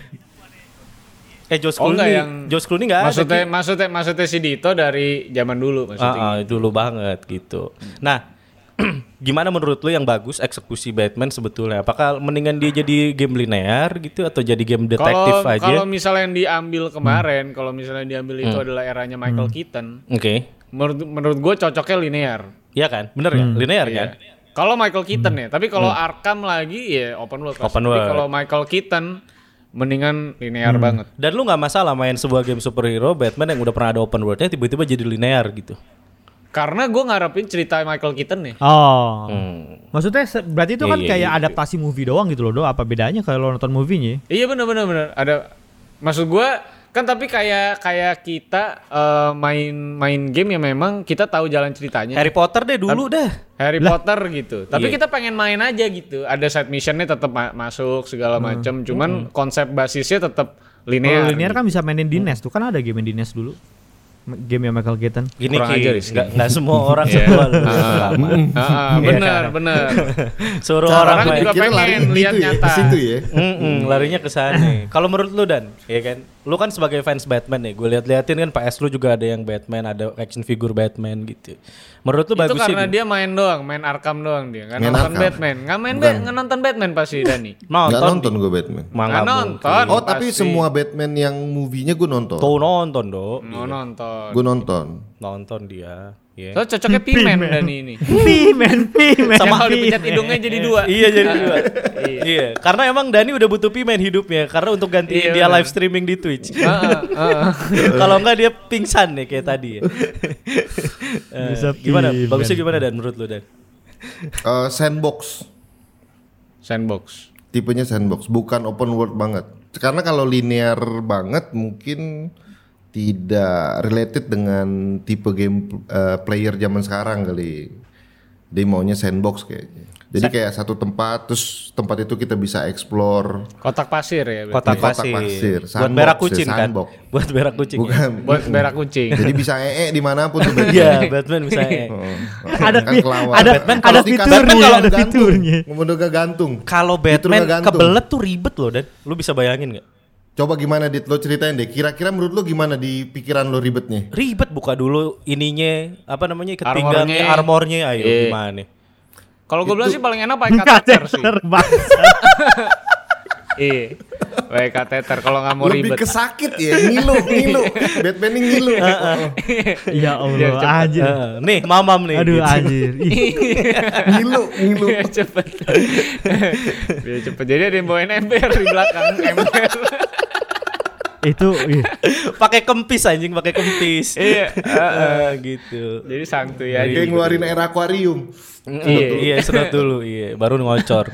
eh George Oh, Clooney, enggak, yang- George Clooney enggak ada. Maksudnya maksudnya maksudnya si Dito dari zaman dulu maksudnya. Ah, ah, dulu banget gitu. Nah, Gimana menurut lu yang bagus eksekusi Batman sebetulnya? Apakah mendingan dia jadi game linear gitu atau jadi game detektif Kalau aja? kalau misalnya yang diambil kemarin, kalau misalnya diambil itu adalah eranya Michael Keaton, Oke. menurut menurut gue cocoknya linear. Iya kan? Bener ya? Linear kan? Iya. Kalau Michael Keaton ya, tapi kalau Arkham lagi ya open world. Open Tapi world. kalau Michael Keaton mendingan linear banget. Dan lu nggak masalah main sebuah game superhero Batman yang udah pernah ada open worldnya tiba-tiba jadi linear gitu. Karena gue ngarepin cerita Michael Keaton nih. Oh. Hmm. Maksudnya berarti itu Iya, kan iya, kayak iya. adaptasi movie doang gitu loh, Do. Apa bedanya kalau nonton movie-nya? Iya benar benar benar. Ada maksud gue kan tapi kayak kayak kita eh, main main game yang memang kita tahu jalan ceritanya. Harry Potter deh dulu dah. Harry Potter gitu. Tapi Iya. kita pengen main aja gitu. Ada side missionnya tetap ma- masuk segala macam. Cuman konsep basisnya tetap linear. Kalau linear gitu. kan bisa mainin di NES tuh kan ada game di NES dulu. Game yang Michael Keaton. Gini Kurang ya sih. nggak nggak semua orang semua lu. Ah, bener bener. Suruh Orang orang juga pengen lari lihat ya, nyata. ke situ ya. Larinya ke sana. Kalau menurut lu Dan, ya kan? Lu kan sebagai fans Batman nih, gue lihat-liatin kan PS lu juga ada yang Batman, ada action figure Batman gitu. Menurut lu Itu bagus karena sih? dia main doang, main Arkham doang dia. Main nonton Arkham. Batman. Nggak main nggak nonton Batman pasti Dani. Nggak Nonton. nonton gue Batman. Nggak nonton. Oh tapi pasti. semua Batman yang movie-nya gue nonton. Tuh nonton dong. Mau nonton. Gue nonton. Nonton dia. Iya. So cocoknya Pimen Dani ini. Pimen, Pimen. Sama Pimen. dipencet hidungnya jadi dua. Iya jadi dua. Iya. iya, karena emang Dani udah butuh pimen hidupnya karena untuk gantiin Iya, dia live streaming di Twitch. Ah, ah, ah. Kalau enggak dia pingsan nih kayak tadi ya. Bisa gimana? Bagusnya gimana Dan menurut lu Dan? Eh, sandbox. Sandbox. Tipenya sandbox, bukan open world banget. Karena kalau linear banget mungkin tidak related dengan tipe game eh, player zaman sekarang kali. Dia maunya sandbox kayaknya. Jadi kayak satu tempat, terus tempat itu kita bisa explore. Kotak pasir ya. berarti. Kotak Di kotak pasir. pasir. Buat Sandbox berak ya, kucing kan? sandbox. Buat berak kucing. ya? Bukan. Buat berak kucing. Jadi bisa ee di mana pun tuh Batman. Iya, Batman misalnya. Oh, Ada kan ada- Batman ada kalau dikasih fiturnya, kalau ada gantung. fiturnya. Gak gantung. Kalau Batman gantung. kebelet tuh ribet loh Dan. Lu bisa bayangin nggak? Coba gimana Dit, lo ceritain deh. Kira-kira menurut lo gimana di pikiran lo ribetnya? Ribet buka dulu ininya apa namanya ketinggangnya Armornya. armornya ayo Iya. gimana? Kalau gue bilang sih paling enak pakai kateter sih. Iya. Pakai kateter kalau nggak mau Lebih ribet. ke sakit ya, ngilu, ngilu. Batman ini ngilu. Ya Biar Allah, anjir. Eh, nih mamam nih. Aduh gitu. anjir. Ngilu, ngilu. Biar cepet. Biar cepet. Jadi ada yang bawain ember di belakang. Ember. Itu ih. pakai kempis anjing, pakai kempis. iya. Eh, gitu. Jadi santuy aja. Kayak ngeluarin air akuarium. Iya, iya sedot dulu, iya, baru ngocor.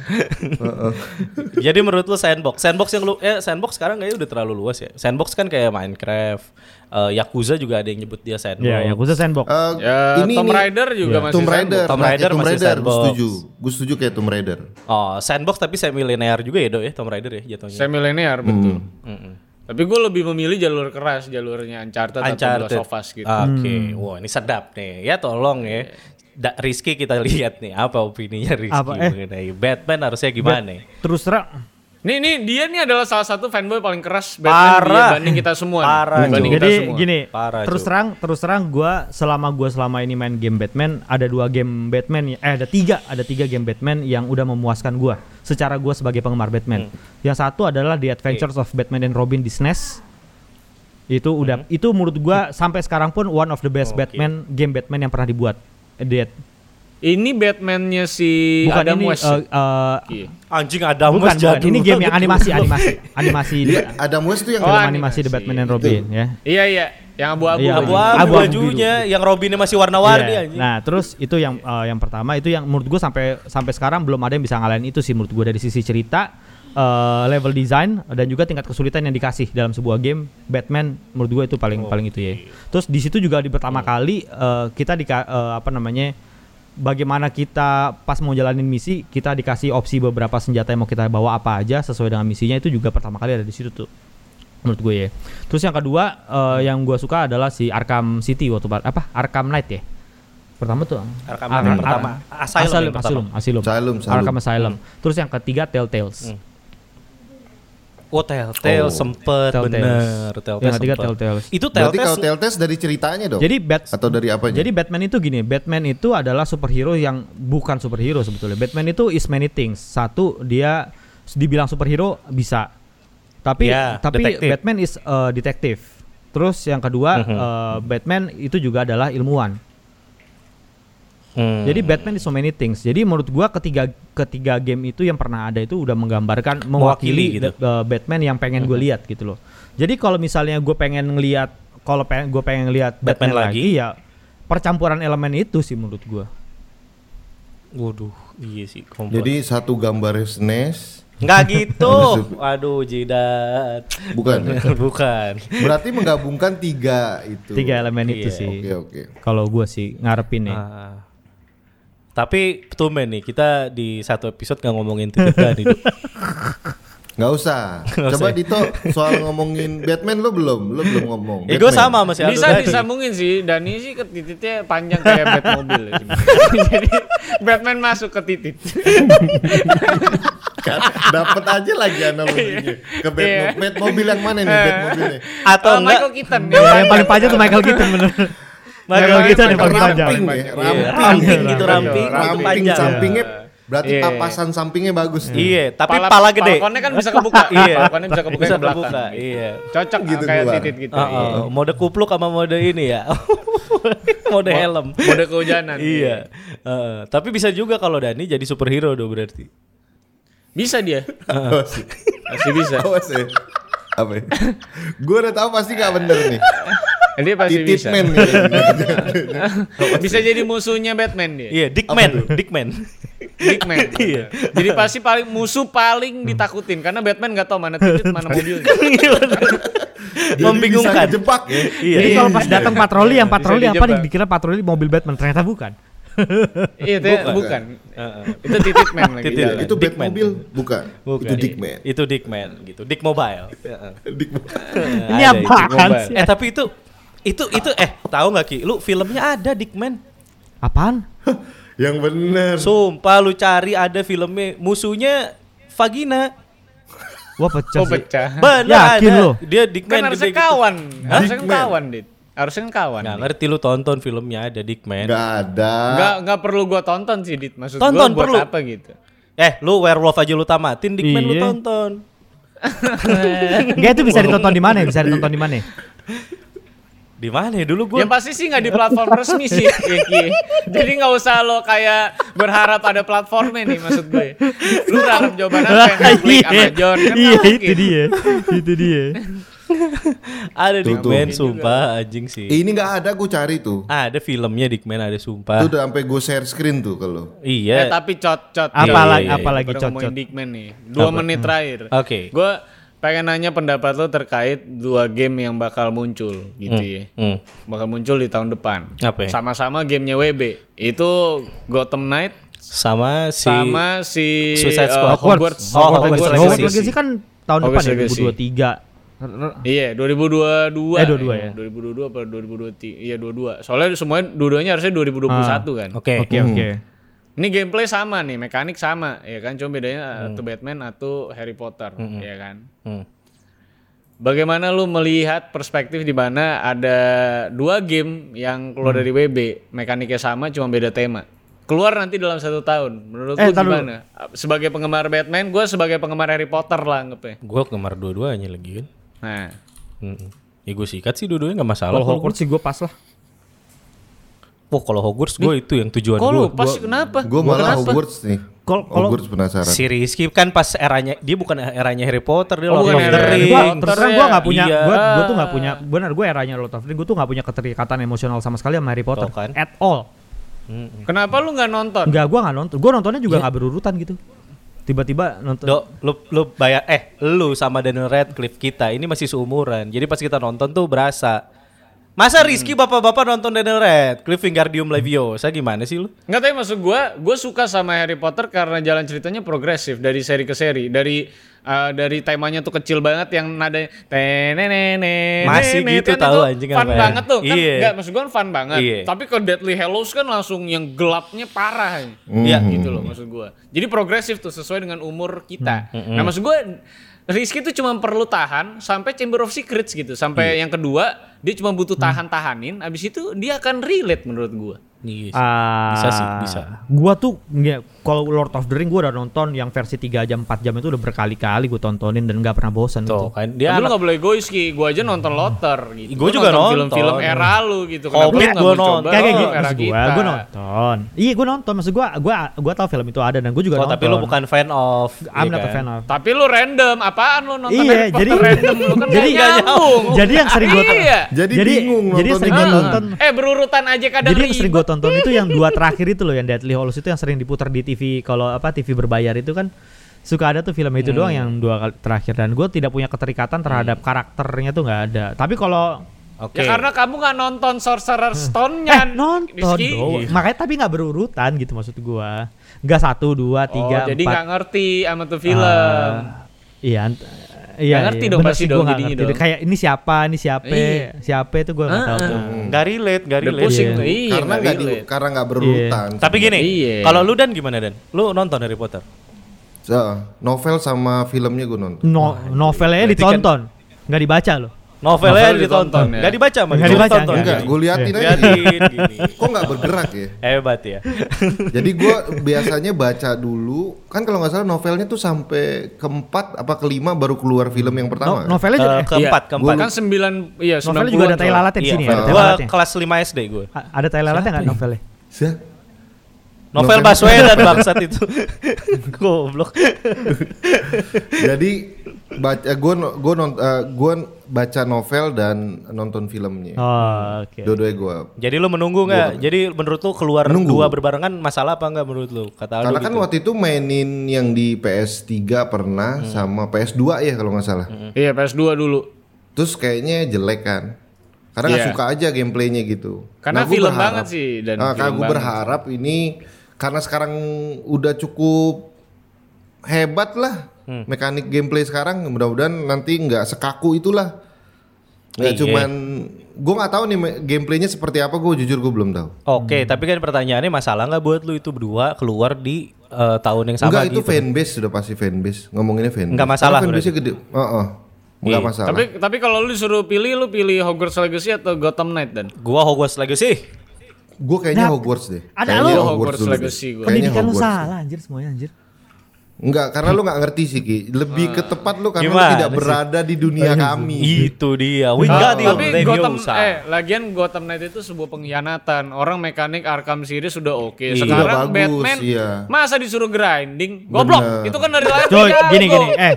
Jadi menurut lu sandbox, sandbox yang lu eh sandbox sekarang kayaknya udah terlalu luas ya. Sandbox kan kayak Minecraft, eh, Yakuza juga ada yang nyebut dia sandbox. Ya, ya khusus sandbox. Eh, Ya, Tomb Raider juga masih Tomb Raider, Tomb Nah, Raider Tomb masih Raider, gue sandbox. setuju. Gue setuju kayak Tomb Raider. Oh, sandbox tapi semi linear juga ya, Do ya, Tomb Raider ya jatuhnya. Semi linear betul. Mm-mm. Tapi gue lebih memilih jalur keras, jalurnya Uncharted, atau Uncharted. Last of Us gitu. Oke, wah ini sedap nih. Ya tolong ya. Da, Rizky kita lihat nih apa opininya Rizky Apa, eh? mengenai Batman harusnya gimana? Terus terang Nih, nih dia nih adalah salah satu fanboy paling keras Batman Parah. dibanding kita semua. nih. Parah, Dibanding kita Jadi semua. gini, Parah, terus terang, terus terang gue selama gue selama ini main game Batman ada dua game Batman, eh ada tiga, ada tiga game Batman yang udah memuaskan gue. Secara gue sebagai penggemar Batman. Yang satu adalah The Adventures of Batman and Robin di SNES. Itu udah, itu menurut gue sampai sekarang pun one of the best Oke. Batman game Batman yang pernah dibuat. The, Ini Batman-nya si bukan Adam ini, West. eh, eh, Iya. Anjing ada bukan, bukan. Ini game yang animasi, animasi, animasi, Dia Adam West tuh yang Oh, film animasi. animasi The Batman and Robin ya. Iya iya, yang abu-abu. Iya. Abu-abu Abu-abu bajunya, yang Robinnya masih warna-warni Iya. anjing. Nah, terus itu yang eh, yang pertama itu yang menurut gue sampai sampai sekarang belum ada yang bisa ngalahin itu sih menurut gue dari sisi cerita, eh, level design dan juga tingkat kesulitan yang dikasih dalam sebuah game Batman menurut gue itu paling paling itu ya. Terus di situ juga di pertama kali eh, kita di apa namanya bagaimana kita pas mau jalanin misi kita dikasih opsi beberapa senjata yang mau kita bawa apa aja sesuai dengan misinya itu juga pertama kali ada di situ tuh menurut gue ya. Terus yang kedua eh, yang gue suka adalah si Arkham City waktu apa Arkham Knight ya. Pertama tuh Arkham Ar- yang Ar- pertama. Ar- Asylum Asylum, pertama. Asylum, Asylum. Asylum, Asylum. Arkham Asylum. Terus yang ketiga Telltales. Hmm. Oh Telltale Oh. sempet Telltale. bener Telltale Yang ketiga sempet. Telltale. Itu Berarti Telltale kalau Telltale dari ceritanya dong. Jadi Bat atau dari apanya? Jadi Batman itu gini, Batman itu adalah superhero yang bukan superhero sebetulnya. Batman itu is many things. Satu dia dibilang superhero bisa, tapi Ya, tapi detektif. Batman is uh, detektif. Terus yang kedua Mhm. uh, Batman itu juga adalah ilmuwan. Hmm. Jadi Batman is so many things. Jadi menurut gua ketiga ketiga game itu yang pernah ada itu udah menggambarkan mewakili gitu. uh, Batman yang pengen gue lihat gitu loh. Jadi kalau misalnya gue pengen ngelihat kalau pengen gue pengen ngelihat Batman Batman, lagi? lagi ya percampuran elemen itu sih menurut gua. Waduh, iya sih. kompleks. Jadi satu gambar SNES nggak gitu. Aduh, jidat. bukan. ya? Bukan. Berarti menggabungkan tiga itu. Tiga elemen itu Iya. sih. Oke oke. Kalau gua sih ngarepin nih. Ah. Tapi tumben nih kita di satu episode nggak ngomongin titik Dani. Duk. Nggak usah. Nggak Coba usah. Dito soal ngomongin Batman lo belum, lo belum ngomong. Eh gue sama masih Bisa disambungin sih. Dani sih ke titiknya panjang kayak Batmobile. ya. Jadi Batman masuk ke titik. Kan, Dapat aja lagi analoginya. Ke Batman. Iya. Batmobile yang mana nih Batmobilenya? Atau Oh, enggak Michael Keaton. Ya, yang paling panjang tuh Michael Keaton bener. Michael Keaton yang paling panjang. Ramping ya, Iya, ramping. ramping gitu Ramping. ramping, Ramping sampingnya berarti Iya. papasan sampingnya bagus nih. Iya, tapi Pala- pala gede. Balkonnya kan bisa kebuka. Iya. Balkonnya bisa kebuka Bisa ke belakang. kebuka, iya. Cocok Gitu kayak titik gitu. Ah, ah, mode kupluk sama mode ini ya. mode helm. Mode kehujanan. Iya. Heeh. tapi bisa juga kalau Dani jadi superhero dong berarti. Bisa dia. Awas. Masih bisa. Awas ya. Apa ya? Gue udah tahu pasti gak bener nih. Dia pasti Titit bisa. man. Bisa jadi musuhnya Batman dia. Iya, Dickman, Dickman. Dickman. Iya. Jadi pasti paling musuh paling ditakutin karena Batman nggak tahu mana titik mana mobilnya. Jadi Membingungkan. bisa kejebak ya. Iya. Jadi kalau pas datang patroli yang Bisa patroli apa nih dikira patroli mobil Batman ternyata bukan. Iya, itu Bukan. bukan. Heeh. Itu titik man lagi. Titit. Itu Dickman. Batmobile bukan. Bukan. Itu Dickman. Itu Dickman gitu. Dick Mobile. Heeh. Dickman. Ini apaan sih? Eh tapi itu itu itu eh tahu nggak Ki? Lu filmnya ada Dickman. Apaan? Yang bener. Sumpah lu cari ada filmnya musuhnya vagina. Wah pecah Oh sih. pecah. Benar Yakin ada. lu? Dia Dickman Kan harusnya gede gitu. kawan. Harusnya kan kawan, Dit. Harusnya kan kawan. Nggak ngerti lu tonton filmnya ada Dickman. Gak ada. Enggak enggak perlu gua tonton sih, Dit. Maksud Tonton, gua buat perlu. apa gitu. Eh, lu werewolf aja lu tamatin, Dickman lu Iya. tonton. Enggak itu bisa ditonton di mana? Bisa ditonton di mana? Di mana ya dulu gua? Yang pasti sih nggak di platform resmi sih, Ki. Jadi nggak usah lo kayak berharap ada platformnya nih maksud gue. Lu berharap jawaban apa? Netflix, Amazon, kan Iya nggak itu mungkin. dia. Itu dia. ada Tuh, Dickman, tuh. sumpah anjing sih. Ini gak ada gue cari tuh. Ada filmnya Dickman ada sumpah. Itu udah sampai gue share screen tuh kalau. Eh, Iya. tapi cot-cot. Apalagi iya, iya. apalagi ngomongin cocok. Dickman nih. Dua Apa? menit terakhir. Oke. Gue pengen nanya pendapat lo terkait dua game yang bakal muncul gitu ya. Hmm. Bakal muncul di tahun depan. Apa ya? Sama-sama gamenya WB. Itu Gotham Knight Sama si sama si Suicide uh, Squad. Hogwarts. Oh, Hogwarts Hogwarts Legacy. Hogwarts Legacy. Legacy kan tahun depan Hogwarts ya Legacy. 2023. Iya, 2022. Eh, 22 ya? 2022 apa 2023? Iya, 22. Soalnya semuanya dua-duanya harusnya 2021 kan. Oke. Oke oke. Ini gameplay sama nih, mekanik sama, ya kan? Cuma bedanya atau Batman atau Harry Potter, ya kan? Hmm. Bagaimana lu melihat perspektif di mana ada dua game yang keluar dari WB, mekaniknya sama cuma beda tema. Keluar nanti dalam satu tahun. Menurut Eh, lu dulu. gimana? Sebagai penggemar Batman, gue sebagai penggemar Harry Potter lah anggapnya. Gua kemar dua-duanya lagi kan. Nah, Hmm. Ya gue sikat sih dua-duanya nggak masalah. Kalau Kalau Hogwarts sih gue pas lah. Wah kalau Hogwarts gue itu yang tujuan kok gue. lu pas kenapa? Gue malah Kenapa? Hogwarts nih. Kalau kalau Hogwarts penasaran. Si Rizky kan pas eranya dia bukan eranya Harry Potter dia Oh, Lord bukan of the era Harry Ring. gua Potter terus terang gue nggak punya Iya. gue gue tuh nggak punya benar gue eranya Lord of the Ring gue tuh nggak punya keterikatan emosional sama sekali sama Harry Potter Tuh kan. at all. Kenapa lu nggak nonton? Enggak gue nggak nonton gue nontonnya juga nggak berurutan gitu tiba-tiba nonton Do, lu lu bayar eh lu sama Daniel Radcliffe kita ini masih seumuran. Jadi pas kita nonton tuh berasa Masa Rizky bapak-bapak nonton Daniel Radcliffe Wingardium Leviosa gimana sih lu? Nggak tahu maksud gue, gue suka sama Harry Potter karena jalan ceritanya progresif dari seri ke seri, dari uh, dari temanya tuh kecil banget yang nada tenenene Masih gitu tahu anjing fun apa ya. banget tuh kan Iya. nggak maksud gue fun banget Iya. tapi ke Deadly Hallows kan langsung yang gelapnya parah Iya. gitu loh maksud gue jadi progresif tuh sesuai dengan umur kita nah maksud gue Rizky tuh cuma perlu tahan sampai Chamber of Secrets gitu. Sampai yang kedua dia cuma butuh tahan-tahanin. Abis itu dia akan relate menurut gua. Iya sih. Ah, Bisa sih, bisa. Gua tuh nggak kalau Lord of the Ring gua udah nonton yang versi 3 jam 4 jam itu udah berkali-kali gua tontonin dan nggak pernah bosan Tuh gitu. kan Tapi dia lu anak gak boleh egois Ki. Gua aja nonton Lotter gitu. Gua juga nonton. film-film era lu gitu. Hobbit lu gua mau coba nonton. Kayak gitu era maksud gua, kita? gua nonton. Iya, gua nonton. Maksud gua gua gua tahu film itu ada dan gua juga Oh, nonton. tapi lu bukan fan of. I'm iya not a kan? fan of. Tapi lu random, apaan lu nonton Iya, jadi- random lu kan jadi gak nggak nyambung. Jadi yang sering gua Iya. Jadi bingung Jadi sering nontonnya. tonton Eh berurutan aja kadang Jadi yang sering gue tonton itu yang dua terakhir itu loh yang Deadly Hallows itu yang sering diputar di TV kalau apa TV berbayar itu kan suka ada tuh film itu doang Hmm. yang dua kali terakhir dan gue tidak punya keterikatan terhadap karakternya tuh nggak ada. Tapi kalau Oke. Ya karena kamu nggak nonton Sorcerer Stone-nya. eh nonton Rizky. dong. makanya tapi nggak berurutan gitu maksud gua. Nggak satu dua Oh, tiga jadi empat. nggak ngerti sama tuh film. Ah, iya. Iya, ngerti iya, dong pasti dong jadinya ngerti. dong. Kayak ini siapa, ini siapa, Iya. siapa itu gue nggak tahu. tuh. Nggak relate, nggak Udah relate. pusing Iya. tuh. Iya, karena nggak relate. karena nggak berurutan. Tapi gini, Iya. kalau lu dan gimana dan? Lu nonton Harry Potter? So, novel sama filmnya gue nonton. No, novelnya kan- ditonton, nggak dibaca loh. Novelnya Novel ditonton, ditonton, ya. nggak dibaca mah. Nggak dibaca, ditonton. Enggak, gue liatin aja. Liatin gini. Kok nggak bergerak ya? Hebat ya. Jadi gue biasanya baca dulu, kan kalau nggak salah novelnya tuh sampai keempat apa kelima baru keluar film yang No, pertama. kan? novelnya juga Eh, keempat, Iya. keempat. Kan sembilan, iya Novelnya juga ada tai lalatnya di sini ya, kelas 5 SD gue. A- Ada tai lalatnya nggak novelnya? Siap. Novel Baswedan bangsat itu. Goblok. Jadi baca gue gue gue baca novel dan nonton filmnya. Oh, oke. Dua-duanya gue. Jadi lu menunggu nggak? Jadi menurut lu keluar Menunggu. dua berbarengan masalah apa nggak menurut lu? Kata Aldo Karena kan gitu. waktu itu mainin yang di PS3 pernah Hmm. sama PS2 ya kalau nggak salah. Iya PS2 dulu. Terus kayaknya jelek kan. Karena nggak Iya. suka aja gameplaynya gitu. Karena gua film banget sih, dan Ah, film karena gue banget. berharap ini karena sekarang udah cukup hebat lah Hmm. mekanik gameplay sekarang. Mudah-mudahan nanti nggak sekaku itulah. Nggak Iya. cuman gue nggak tahu nih me- gameplaynya seperti apa. Gue jujur gue belum tahu. Oke, tapi kan pertanyaannya masalah nggak buat lu itu berdua keluar di eh, tahun yang sama Enggak itu gitu? fanbase sudah pasti fanbase. Ngomonginnya fanbase. Nggak masalah Karena fanbase gede. Heeh. Enggak Iya. masalah. Tapi tapi kalau lu disuruh pilih, lu pilih Hogwarts Legacy atau Gotham Knight dan? Gua Hogwarts Legacy. Gue kayaknya Hogwarts deh. ada Kayaknya lu. Hogwarts dulu deh. Legacy gua. Kayaknya Pendidikan lu Hogwarts. salah anjir semuanya anjir. Enggak, karena lu nggak ngerti sih Ki. Lebih ke tepat lu karena lu Gimana tidak sih? berada di dunia kami. Itu dia. We Ah, got you. tapi Gotham eh lagian Gotham Knight itu sebuah pengkhianatan. Orang mekanik Arkham series sudah oke. Iya. Sekarang bagus, Batman iya. masa disuruh grinding? Goblok. Bener. Itu kan dari lahir Coy, gini gini. Eh.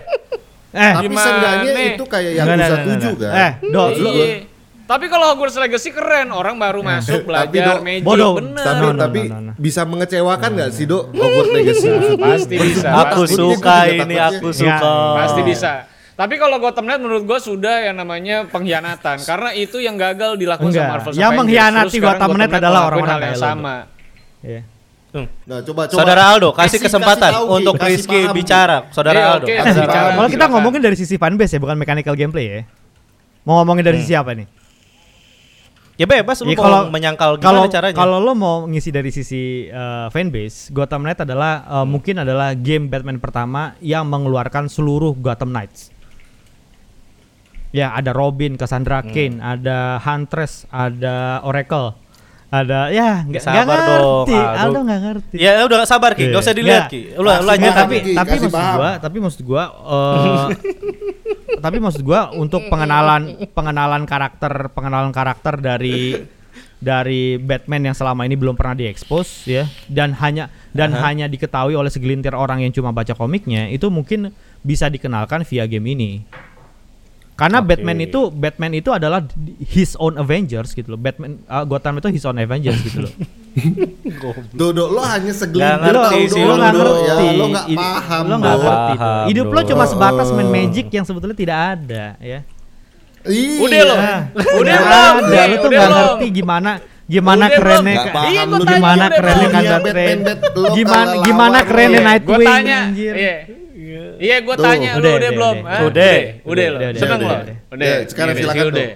Eh. Tapi Gimana seenggaknya itu kayak nggak, 7 nggak, kan. Eh, Do, lu Iya. Tapi kalau Hogwarts Legacy keren, orang baru masuk Tapi, belajar Dok, magic bodoh. bener. Tapi No, no, tapi no, no, no. bisa mengecewakan nggak sih, Dok? Hogwarts Legacy. Pasti bisa. Aku pasti, takutnya suka ini, aku Ya, suka. pasti bisa. Tapi kalau Gotham Knight menurut gua sudah yang namanya pengkhianatan karena itu yang gagal dilakukan Enggak. sama Marvel Yang mengkhianati Gotham Knight adalah orang-orang yang sama. Iya. Nah, coba coba. Saudara Aldo, kasih kesempatan tahu, Ki. untuk Kasih Rizky paham, bicara. Saudara Iya, Aldo. oke. kasih Kasih Silakan. paham. Kalau kita ngomongin dari sisi fanbase ya, bukan mechanical gameplay ya. Mau ngomongin dari sisi apa nih? Ya bebas lu Ya, mau menyangkal kalau gimana caranya. kalau lo mau ngisi dari sisi uh, fanbase, Gotham Knight adalah uh, Hmm. mungkin adalah game Batman pertama yang mengeluarkan seluruh Gotham Knights. Ya, ada Robin, Cassandra Hmm. Cain, ada Huntress, ada Oracle. Ada ya nggak Sabar nggak dong, ngerti, Aldo. Aldo nggak ngerti. Ya udah sabar Ki, enggak usah dilihat. Ki. Lu lanjut tapi tapi maksud gua tapi maksud gua eh, tapi maksud gua untuk pengenalan pengenalan karakter pengenalan karakter dari dari Batman yang selama ini belum pernah diekspos ya dan hanya dan hanya diketahui oleh segelintir orang yang cuma baca komiknya itu mungkin bisa dikenalkan via game ini. Karena Oke. Batman itu Batman itu adalah his own Avengers gitu loh. Batman uh, Gotham itu his own Avengers gitu loh. Dodo lo hanya segelintir ngerti tahu sih, doang, lu nggak ngerti. Ya, lo nggak paham, Lo nggak ngerti tuh. Paham, Hidup lo cuma sebatas main magic yang sebetulnya tidak ada ya. Iya. Udah lo. Udah Nggak belum? ada. nih? Lu tuh Udah nggak belum? ngerti gimana gimana Udah kerennya belum? Nggak ka- paham Iya, lu gua di tanya gimana udah kerennya belum? kan Dunia Batman Batman, Bat- lo gimana kalah gimana lawan kerennya lo. Gue Nightwing tanya, anjir. iya. Iya, gue Tuh. tanya lu Udah, udah udah, belum? udah. Hah? Udah. udah lo. Udah, udah, Seneng udah, lo. udah. Udah. Ya, sekarang Gini, silakan, udah.